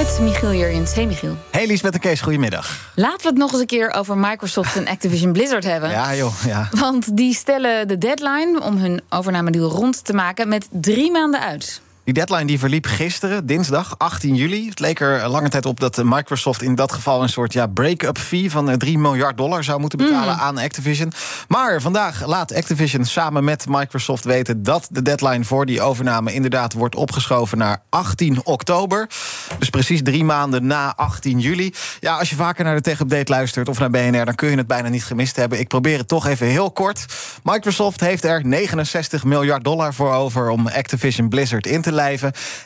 Met Michiel Jurjens. Hey Michiel. Hey Liesbeth en Kees, goedemiddag. Laten we het nog eens een keer over Microsoft en Activision Blizzard hebben. Ja joh, ja. Want die stellen de deadline om hun overnamedeal rond te maken met drie maanden uit. Die deadline die verliep gisteren, dinsdag 18 juli. Het leek er lange tijd op dat Microsoft in dat geval een soort ja, break-up fee van 3 eh, miljard dollar zou moeten betalen aan Activision. Maar vandaag laat Activision samen met Microsoft weten dat de deadline voor die overname inderdaad wordt opgeschoven naar 18 oktober. Dus precies drie maanden na 18 juli. Ja, als je vaker naar de Tech Update luistert of naar BNR, dan kun je het bijna niet gemist hebben. Ik probeer het toch even heel kort. Microsoft heeft er 69 miljard dollar voor over om Activision Blizzard in te leiden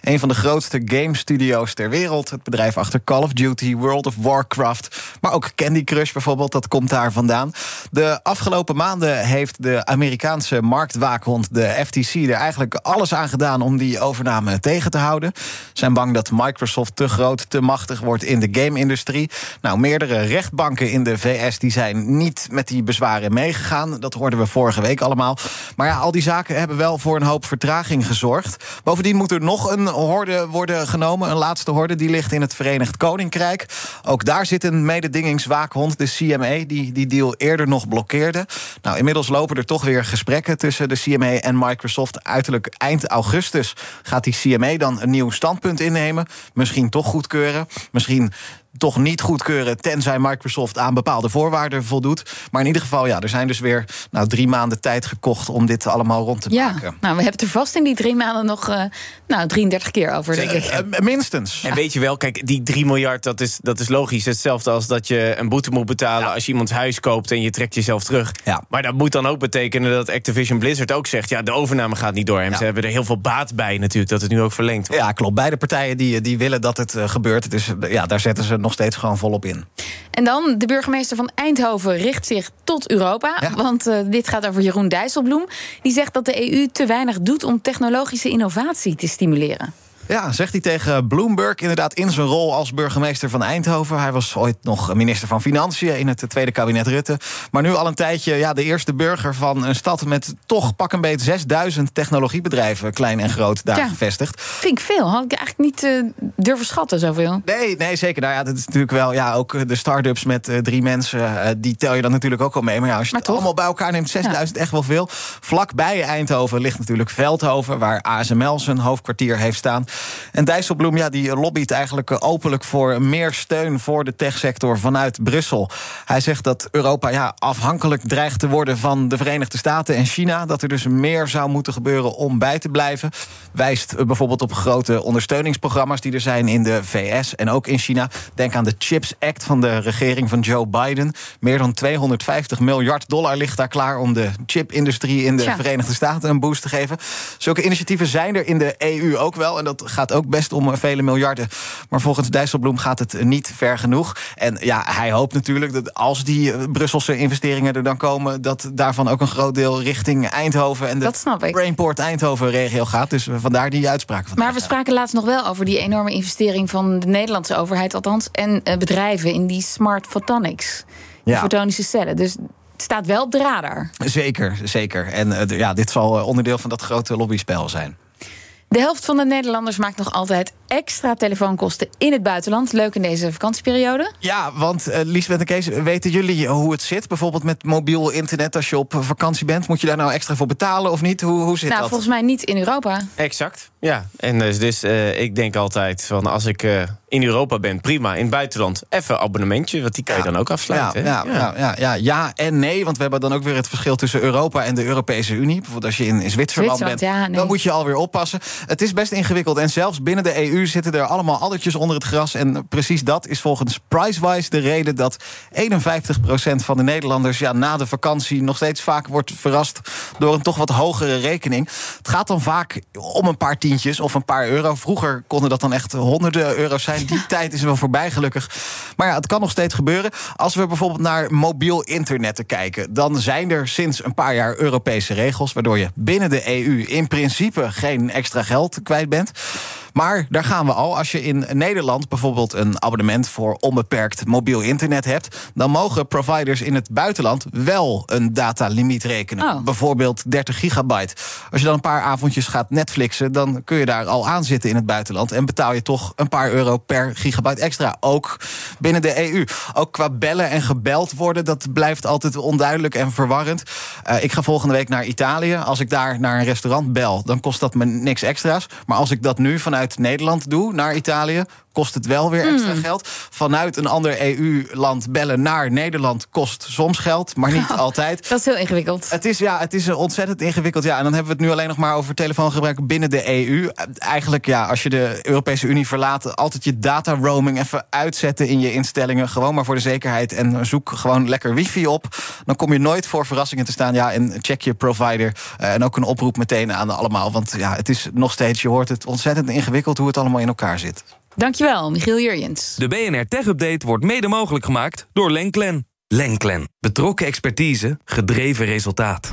een van de grootste game studio's ter wereld. Het bedrijf achter Call of Duty, World of Warcraft. Maar ook Candy Crush bijvoorbeeld, dat komt daar vandaan. De afgelopen maanden heeft de Amerikaanse marktwaakhond, de FTC, er eigenlijk alles aan gedaan om die overname tegen te houden. Zijn bang dat Microsoft te groot, te machtig wordt in de game-industrie. Nou, meerdere rechtbanken in de VS die zijn niet met die bezwaren meegegaan. Dat hoorden we vorige week allemaal. Maar ja, al die zaken hebben wel voor een hoop vertraging gezorgd. Bovendien moet er nog een horde worden genomen. Een laatste horde, die ligt in het Verenigd Koninkrijk. Ook daar zit een mededingingswaakhond, de CMA, die die deal eerder nog blokkeerde. Nou, inmiddels lopen er toch weer gesprekken tussen de CMA en Microsoft. Uiterlijk eind augustus gaat die CMA dan een nieuw standpunt innemen. Misschien toch goedkeuren. Misschien toch niet goedkeuren, tenzij Microsoft aan bepaalde voorwaarden voldoet. Maar in ieder geval, ja, er zijn dus weer nou, drie maanden tijd gekocht om dit allemaal rond te ja, maken. Nou, we hebben het er vast in die drie maanden nog uh, nou, 33 keer over, denk ik. Uh, minstens. En weet je wel, kijk, die 3 miljard, dat is, dat is logisch. Hetzelfde als dat je een boete moet betalen ja. als je iemands huis koopt en je trekt jezelf terug. Ja. Maar dat moet dan ook betekenen dat Activision Blizzard ook zegt: ja, de overname gaat niet door. En ze hebben er heel veel baat bij, natuurlijk, dat het nu ook verlengd wordt. Ja, klopt. Beide partijen die, die willen dat het uh, gebeurt. Dus ja, daar zetten ze nog steeds gewoon volop in. En dan, de burgemeester van Eindhoven richt zich tot Europa. Ja. Want uh, dit gaat over Jeroen Dijsselbloem. Die zegt dat de EU te weinig doet om technologische innovatie te stimuleren. Ja, zegt hij tegen Bloomberg, inderdaad in zijn rol als burgemeester van Eindhoven. Hij was ooit nog minister van Financiën in het tweede kabinet Rutte. Maar nu al een tijdje ja, de eerste burger van een stad met toch pak een beetje 6000 technologiebedrijven, klein en groot, daar ja, gevestigd. Vind ik veel. Had ik eigenlijk niet uh, durven schatten zoveel. Nee, nee, zeker. Nou ja, dat is natuurlijk wel, ja, ook de start-ups met uh, drie mensen, uh, die tel je dan natuurlijk ook al mee. Maar ja, als je maar het allemaal bij elkaar neemt, 6000 ja. echt wel veel. Vlakbij Eindhoven ligt natuurlijk Veldhoven, waar ASML zijn hoofdkwartier heeft staan. En Dijsselbloem ja, die lobbyt eigenlijk openlijk voor meer steun voor de techsector vanuit Brussel. Hij zegt dat Europa ja, afhankelijk dreigt te worden van de Verenigde Staten en China. Dat er dus meer zou moeten gebeuren om bij te blijven. Wijst bijvoorbeeld op grote ondersteuningsprogramma's die er zijn in de VS en ook in China. Denk aan de Chips Act van de regering van Joe Biden. Meer dan 250 miljard dollar ligt daar klaar om de chipindustrie in de. Verenigde Staten een boost te geven. Zulke initiatieven zijn er in de EU ook wel. En dat gaat ook best om vele miljarden. Maar volgens Dijsselbloem gaat het niet ver genoeg. En ja, hij hoopt natuurlijk dat als die Brusselse investeringen er dan komen, dat daarvan ook een groot deel richting Eindhoven en de. Brainport Eindhoven-regio gaat. Dus vandaar die uitspraak. Van Maar we spraken laatst nog wel over die enorme investering van de Nederlandse overheid, althans, en bedrijven in die smart photonics, die Ja. fotonische cellen. Dus het staat wel op de radar. Zeker, zeker. En uh, ja, dit zal onderdeel van dat grote lobbyspel zijn. De helft van de Nederlanders maakt nog altijd extra telefoonkosten in het buitenland. Leuk in deze vakantieperiode. Ja, want uh, Liesbeth en Kees, weten jullie hoe het zit? Bijvoorbeeld met mobiel internet als je op vakantie bent. Moet je daar nou extra voor betalen of niet? Hoe, hoe zit nou, dat? volgens mij niet in Europa. Exact, ja. En dus, dus uh, ik denk altijd van als ik uh, in Europa ben, prima. In het buitenland, even abonnementje, want die kan je Ja. dan ook afsluiten. Ja, ja, ja. Ja, ja, ja en nee, want we hebben dan ook weer het verschil tussen Europa en de Europese Unie. Bijvoorbeeld als je in Zwitserland, Zwitserland, bent, ja, nee. dan moet je alweer oppassen. Het is best ingewikkeld en zelfs binnen de EU EU zitten er allemaal addertjes onder het gras. En precies dat is volgens Pricewise de reden dat 51% van de Nederlanders ja, na de vakantie nog steeds vaak wordt verrast door een toch wat hogere rekening. Het gaat dan vaak om een paar tientjes of een paar euro. Vroeger konden dat dan echt honderden euro's zijn. Die tijd is wel voorbij, gelukkig. Maar ja, het kan nog steeds gebeuren. Als we bijvoorbeeld naar mobiel internet kijken, dan zijn er sinds een paar jaar Europese regels, waardoor je binnen de EU in principe geen extra geld kwijt bent. Maar daar gaan we al. Als je in Nederland bijvoorbeeld een abonnement voor onbeperkt mobiel internet hebt, dan mogen providers in het buitenland wel een datalimiet rekenen. Oh. Bijvoorbeeld 30 gigabyte. Als je dan een paar avondjes gaat Netflixen, dan kun je daar al aan zitten in het buitenland. En betaal je toch een paar euro per gigabyte extra. Ook binnen de EU. Ook qua bellen en gebeld worden, dat blijft altijd onduidelijk en verwarrend. Uh, ik ga volgende week naar Italië. Als ik daar naar een restaurant bel, dan kost dat me niks extra's. Maar als ik dat nu vanuit Nederland doe naar Italië, kost het wel weer extra geld. Vanuit een ander EU-land bellen naar Nederland kost soms geld, maar niet altijd. Dat is heel ingewikkeld. Het is, ja, het is ontzettend ingewikkeld. Ja, en dan hebben we het nu alleen nog maar over telefoongebruik binnen de EU. Eigenlijk, ja, als je de Europese Unie verlaat, altijd je data roaming even uitzetten in je instellingen. Gewoon maar voor de zekerheid. En zoek gewoon lekker wifi op. Dan kom je nooit voor verrassingen te staan. Ja, en check je provider. Uh, en ook een oproep meteen aan allemaal. Want ja, het is nog steeds, je hoort het ontzettend ingewikkeld hoe het allemaal in elkaar zit. Dankjewel, Michiel Jurjens. De BNR Tech Update wordt mede mogelijk gemaakt door Lenklen. Lenklen. Betrokken expertise, gedreven resultaat.